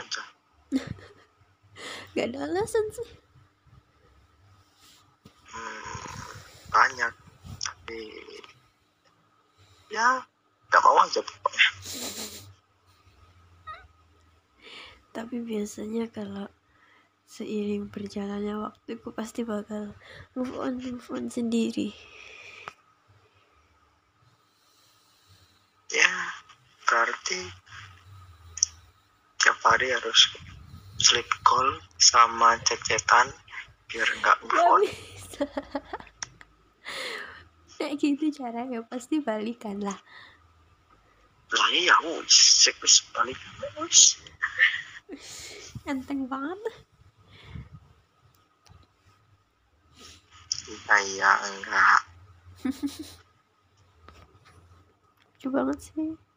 aja. Gak ada alasan sih. Hmm, banyak tapi ya gak mau aja pokoknya. Tapi biasanya kalau seiring berjalannya waktu aku pasti bakal move on move on sendiri. Ya berarti tiap hari harus sleep call sama cecetan biar nggak move on kayak gitu caranya pasti balikan lah. Lah ya wis wis balik. Wis. Enteng banget. Iya enggak. Lucu banget sih